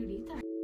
grita.